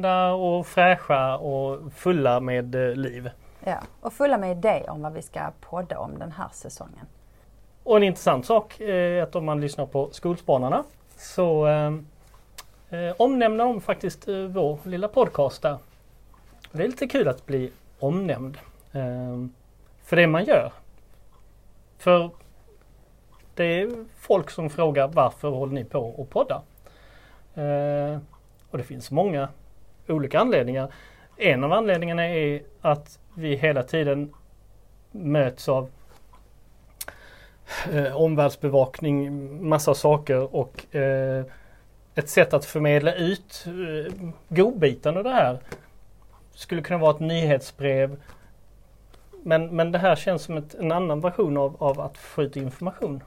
vakna och fräscha och fulla med eh, liv. Ja, och fulla med idéer om vad vi ska podda om den här säsongen. Och en intressant sak är att om man lyssnar på Skolspanarna så eh, eh, omnämner de faktiskt eh, vår lilla podcast där. Det är lite kul att bli omnämnd eh, för det man gör. För det är folk som frågar varför håller ni på att podda? Eh, och det finns många olika anledningar. En av anledningarna är att vi hela tiden möts av eh, omvärldsbevakning, massa saker och eh, ett sätt att förmedla ut eh, godbiten av det här skulle kunna vara ett nyhetsbrev. Men, men det här känns som ett, en annan version av, av att få ut information.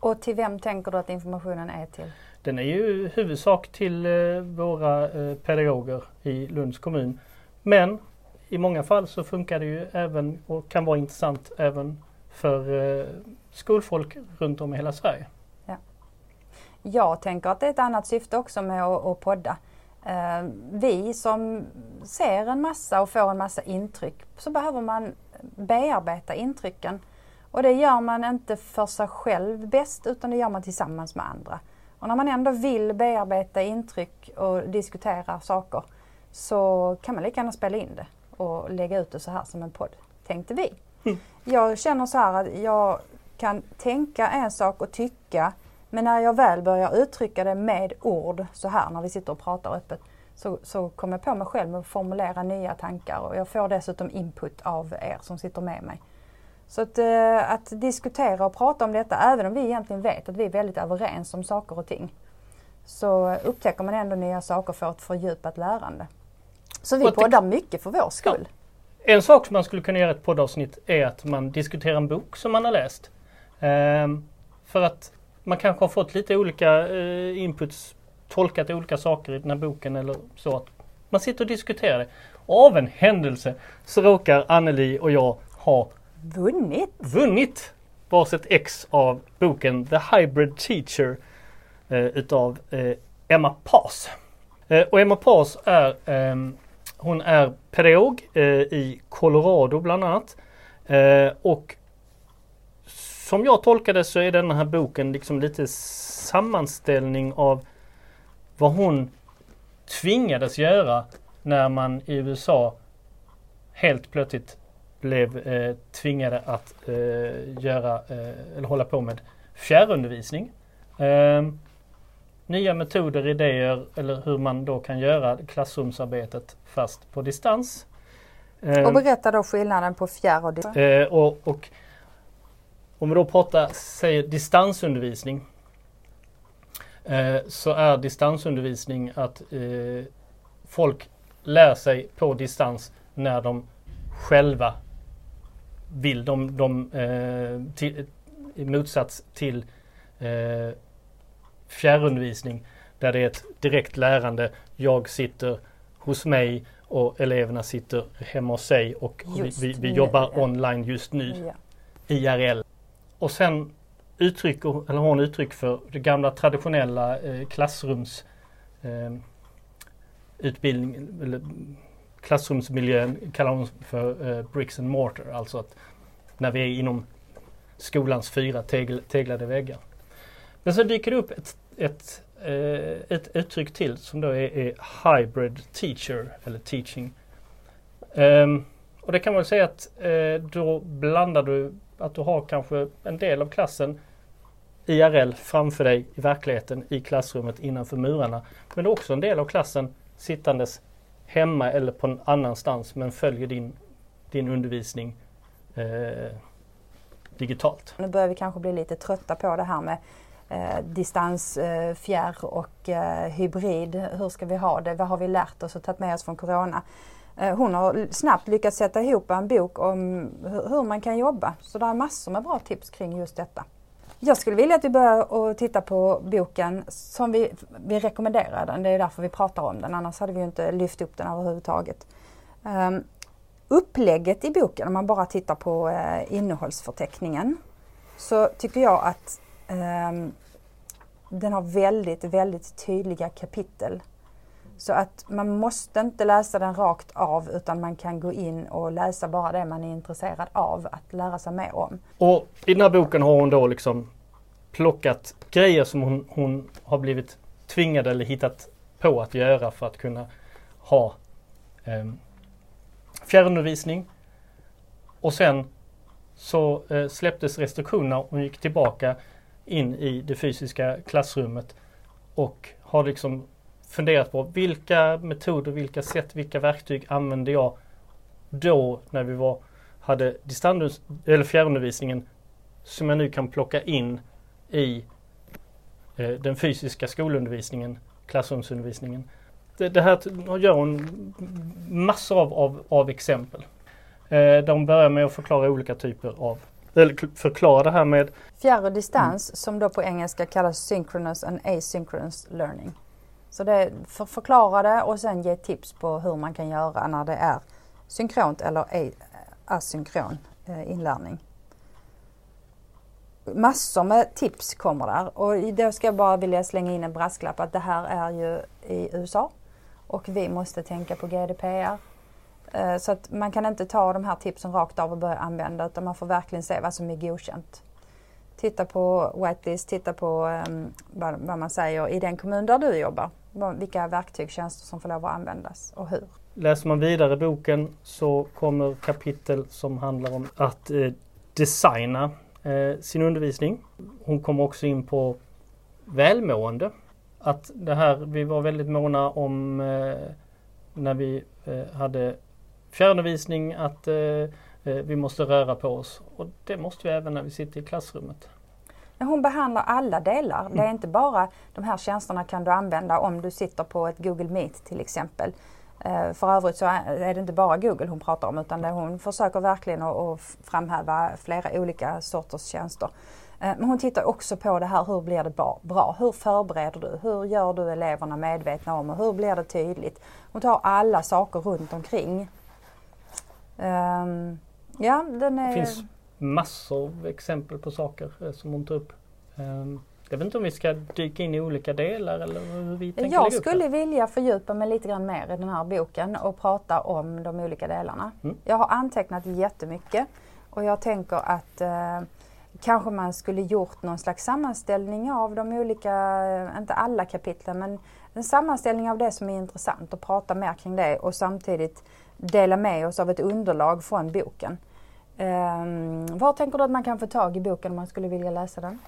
Och till vem tänker du att informationen är till? Den är ju huvudsak till eh, våra eh, pedagoger i Lunds kommun. Men i många fall så funkar det ju även och kan vara intressant även för eh, skolfolk runt om i hela Sverige. Ja. Jag tänker att det är ett annat syfte också med att, podda. Vi som ser en massa och får en massa intryck så behöver man bearbeta intrycken. Och det gör man inte för sig själv bäst utan det gör man tillsammans med andra. Och när man ändå vill bearbeta intryck och diskutera saker så kan man lika gärna spela in det och lägga ut det så här som en podd, tänkte vi. Mm. Jag känner så här att jag kan tänka en sak och tycka men när jag väl börjar uttrycka det med ord så här när vi sitter och pratar öppet så, så kommer jag på mig själv med att formulera nya tankar och jag får dessutom input av er som sitter med mig. Så att, eh, att diskutera och prata om detta, även om vi egentligen vet att vi är väldigt överens om saker och ting, så upptäcker man ändå nya saker för ett fördjupat lärande. Så vi poddar mycket för vår skull. En sak som man skulle kunna göra ett poddavsnitt är att man diskuterar en bok som man har läst. Ehm, för att man kanske har fått lite olika eh, inputs, tolkat olika saker i den här boken eller så. Att man sitter och diskuterar det. Och av en händelse så råkar Anneli och jag ha Vunnit! vunnit varsitt ex av boken The Hybrid Teacher eh, utav eh, Emma Paas. Eh, och Emma Paas är, ehm, hon är pedagog eh, i Colorado bland annat. Eh, och som jag tolkar det så är den här boken liksom lite sammanställning av vad hon tvingades göra när man i USA helt plötsligt blev eh, tvingade att eh, göra eh, eller hålla på med fjärrundervisning. Eh, nya metoder, idéer eller hur man då kan göra klassrumsarbetet fast på distans. Eh, Och berätta då skillnaden på fjärr och distans. Eh, och, och om vi då pratar, säger distansundervisning. Eh, så är distansundervisning att eh, folk lär sig på distans när de själva vill. De, de, eh, till, I motsats till eh, fjärrundervisning där det är ett direkt lärande. Jag sitter hos mig och eleverna sitter hemma hos sig och vi, Just vi, vi nu, jobbar ja. online just nu. Ja. IRL. Och sen uttrycker eller hon uttryck för det gamla traditionella eh, klassrums eh, utbildning, eller klassrumsmiljön kallar hon för eh, bricks and mortar. Alltså att när vi är inom skolans fyra tegl, teglade väggar. Men så dyker det upp ett, ett, eh, ett uttryck till som då är, är hybrid teacher eller teaching. Um, och det kan man säga att eh, då blandar du att du har kanske en del av klassen IRL framför dig i verkligheten i klassrummet innanför murarna. Men också en del av klassen sittandes hemma eller på en annanstans men följer din, din undervisning eh, digitalt. Nu börjar vi kanske bli lite trötta på det här med eh, distans, eh, fjärr och eh, hybrid. Hur ska vi ha det? Vad har vi lärt oss och tagit med oss från Corona? Eh, hon har snabbt lyckats sätta ihop en bok om hur, hur man kan jobba. Så det är massor med bra tips kring just detta. Jag skulle vilja att vi börjar att titta på boken som vi, vi rekommenderar den. Det är därför vi pratar om den. Annars hade vi ju inte lyft upp den överhuvudtaget. Um, upplägget i boken, om man bara tittar på eh, innehållsförteckningen, så tycker jag att um, den har väldigt, väldigt tydliga kapitel så att man måste inte läsa den rakt av utan man kan gå in och läsa bara det man är intresserad av att lära sig mer om. Och i den här boken har hon då liksom plockat grejer som hon, hon har blivit tvingad eller hittat på att göra för att kunna ha eh, fjärrundervisning. Och sen så eh, släpptes restriktionerna och hon gick tillbaka in i det fysiska klassrummet och har liksom funderat på vilka metoder, vilka sätt, vilka verktyg använde jag då när vi var, hade distans eller fjärrundervisningen som jag nu kan plocka in i eh, den fysiska skolundervisningen, klassrumsundervisningen. Det, det här gör hon massor av, av, av exempel. Eh, de börjar med att förklara olika typer av eller förklara det här med Fjärr och distans mm. som då på engelska kallas synchronous and asynchronous learning. Så det för förklara det och sen ge tips på hur man kan göra när det är synkront eller asynkron eh, inlärning. Massor med tips kommer där och då ska jag bara vilja slänga in en brasklapp att det här är ju i USA och vi måste tänka på GDPR. Eh, så att man kan inte ta de här tipsen rakt av och börja använda utan man får verkligen se vad som är godkänt. Titta på whitelist, titta på um, vad, vad, man säger i den kommun där du jobbar. Vilka verktyg, tjänster som får lov att användas och hur. Läser man vidare boken så kommer kapitel som handlar om att eh, designa eh, sin undervisning. Hon kommer också in på välmående. Att det här, vi var väldigt måna om eh, när vi eh, hade fjärrundervisning att eh, eh, vi måste röra på oss. Och det måste vi även när vi sitter i klassrummet. Hon behandlar alla delar. Mm. Det är mm. inte bara de här tjänsterna kan du använda om du sitter på ett Google Meet till exempel. Eh, för övrigt så är det inte bara Google hon pratar om utan hon försöker verkligen att framhäva flera olika sorters tjänster. Eh, men hon tittar också på det här, hur blir det bra? Hur förbereder du? Hur gör du eleverna medvetna om och hur blir det tydligt? Hon tar alla saker runt omkring. Um, ja, den är... Finns massor av exempel på saker eh, som hon tar upp. Um, jag vet inte om vi ska dyka in i olika delar eller hur vi tänker Jag skulle vilja fördjupa mig lite grann mer i den här boken och prata om de olika delarna. Mm. Jag har antecknat jättemycket och jag tänker att eh, kanske man skulle gjort någon slags sammanställning av de olika, eh, inte alla kapitlen, men en sammanställning av det som är intressant och prata mer kring det och samtidigt dela med oss av ett underlag från boken. Um, var tänker du att man kan få tag i boken om man skulle vilja läsa den?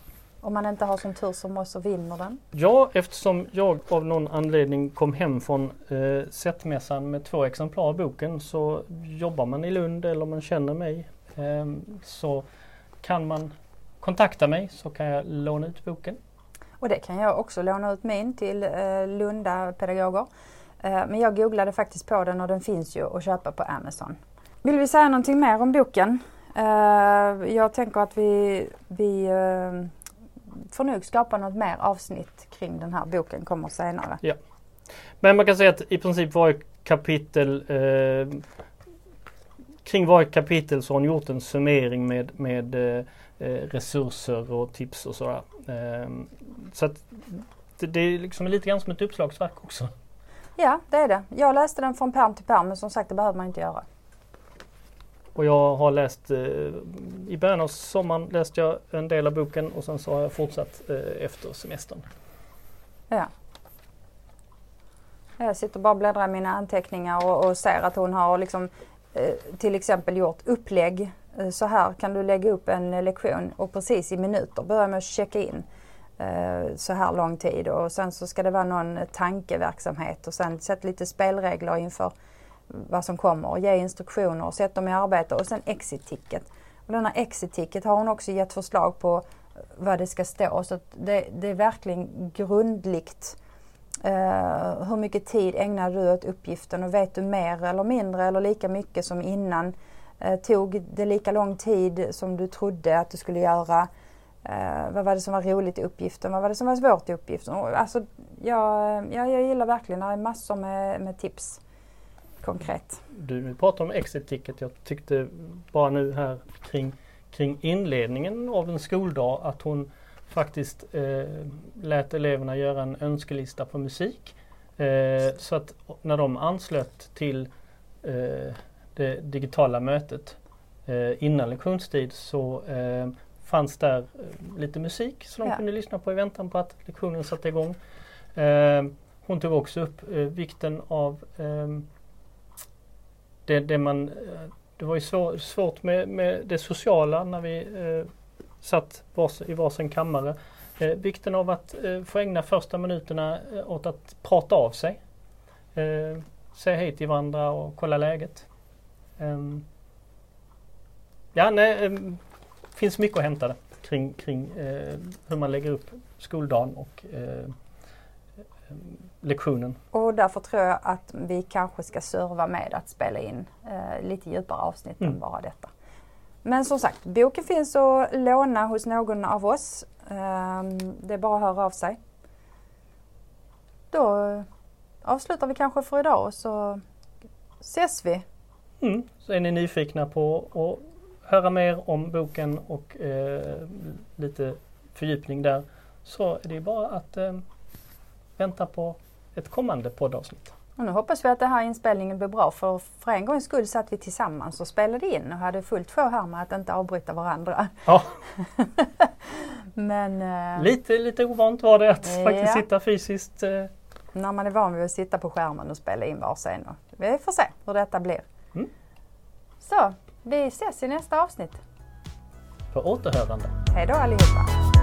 Om man inte har som tur som oss och vinner den? Ja, eftersom jag av någon anledning kom hem från eh, Sättmässan med två exemplar av boken så jobbar man i Lund eller man känner mig eh, så kan man kontakta mig så kan jag låna ut boken. Och det kan jag också låna ut min till eh, Lunda pedagoger. Eh, men jag googlade faktiskt på den och den finns ju att köpa på Amazon. Vill vi säga någonting mer om boken? Eh, jag tänker att vi, vi eh, får nog skapa något mer avsnitt kring den här boken kommer senare. Ja. Men man kan säga att i princip varje kapitel eh, kring varje kapitel så har hon gjort en summering med, med eh, resurser och tips och sådär. Eh, så att det, det är liksom lite grann som ett uppslagsverk också. Ja, det är det. Jag läste den från pärm till pärm men som sagt det behöver man inte göra. Och jag har läst, eh, i början av sommaren läste jag en del av boken och sen så har jag fortsatt eh, efter semestern. Ja. Jag sitter bara och bläddrar i mina anteckningar och, och ser att hon har liksom eh, till exempel gjort upplägg. Eh, så här kan du lägga upp en lektion och precis i minuter börja med att checka in. Eh, så här lång tid och sen så ska det vara någon tankeverksamhet och sen sätta lite spelregler inför vad som kommer och ge instruktioner och sätt dem i arbete och sen exit-ticket. Och denna exit-ticket har hon också gett förslag på eh, vad det ska stå så det, det, är verkligen grundligt. Uh, hur mycket tid ägnar du åt uppgiften och vet du mer eller mindre eller lika mycket som innan? Uh, tog det lika lång tid som du trodde att du skulle göra? Uh, vad var det som var roligt i uppgiften? Vad var det som var svårt i uppgiften? Alltså, jag, jag, jag gillar verkligen, det är massor med, med tips konkret. Du pratar om exit ticket. Jag tyckte bara nu här kring, kring inledningen av en skoldag att hon faktiskt eh, lät eleverna göra en önskelista på musik. Eh, så att när de anslöt till eh, det digitala mötet eh, innan lektionstid så eh, fanns där eh, lite musik som de Ja. kunde lyssna på i väntan på att lektionen satte igång. Eh, hon tog också upp vikten av det, det man eh, det var ju svår, svårt med, med det sociala när vi eh, satt vars, i varsin kammare. Eh, vikten av att eh, få ägna första minuterna eh, åt att prata av sig. Eh, säga hej till varandra och kolla läget. Ehm, ja, nej, ehm, finns mycket att hämta där kring, kring eh, hur man lägger upp skoldagen och eh, lektionen. Och därför tror jag att vi kanske ska serva med att spela in eh, lite djupare avsnitt Mm. än bara detta. Men som sagt, boken finns att låna hos någon av oss. Ehm, det är bara att höra av sig. Då eh, avslutar vi kanske för idag och så ses vi. Mm. Så är ni nyfikna på att höra mer om boken och eh, lite fördjupning där så är det bara att eh, vänta på ett kommande poddavsnitt. Och nu hoppas vi att den här inspelningen blir bra för för en gångs skull satt vi tillsammans och spelade in och hade fullt sjå här med att inte avbryta varandra. Ja, Men eh, lite, lite ovant var det att Ja. faktiskt sitta fysiskt. Eh, när man är van vid att sitta på skärmen och spela in varsin. och Vi får se hur detta blir. Mm. Så, vi ses i nästa avsnitt. på återhörande. Hej då allihopa!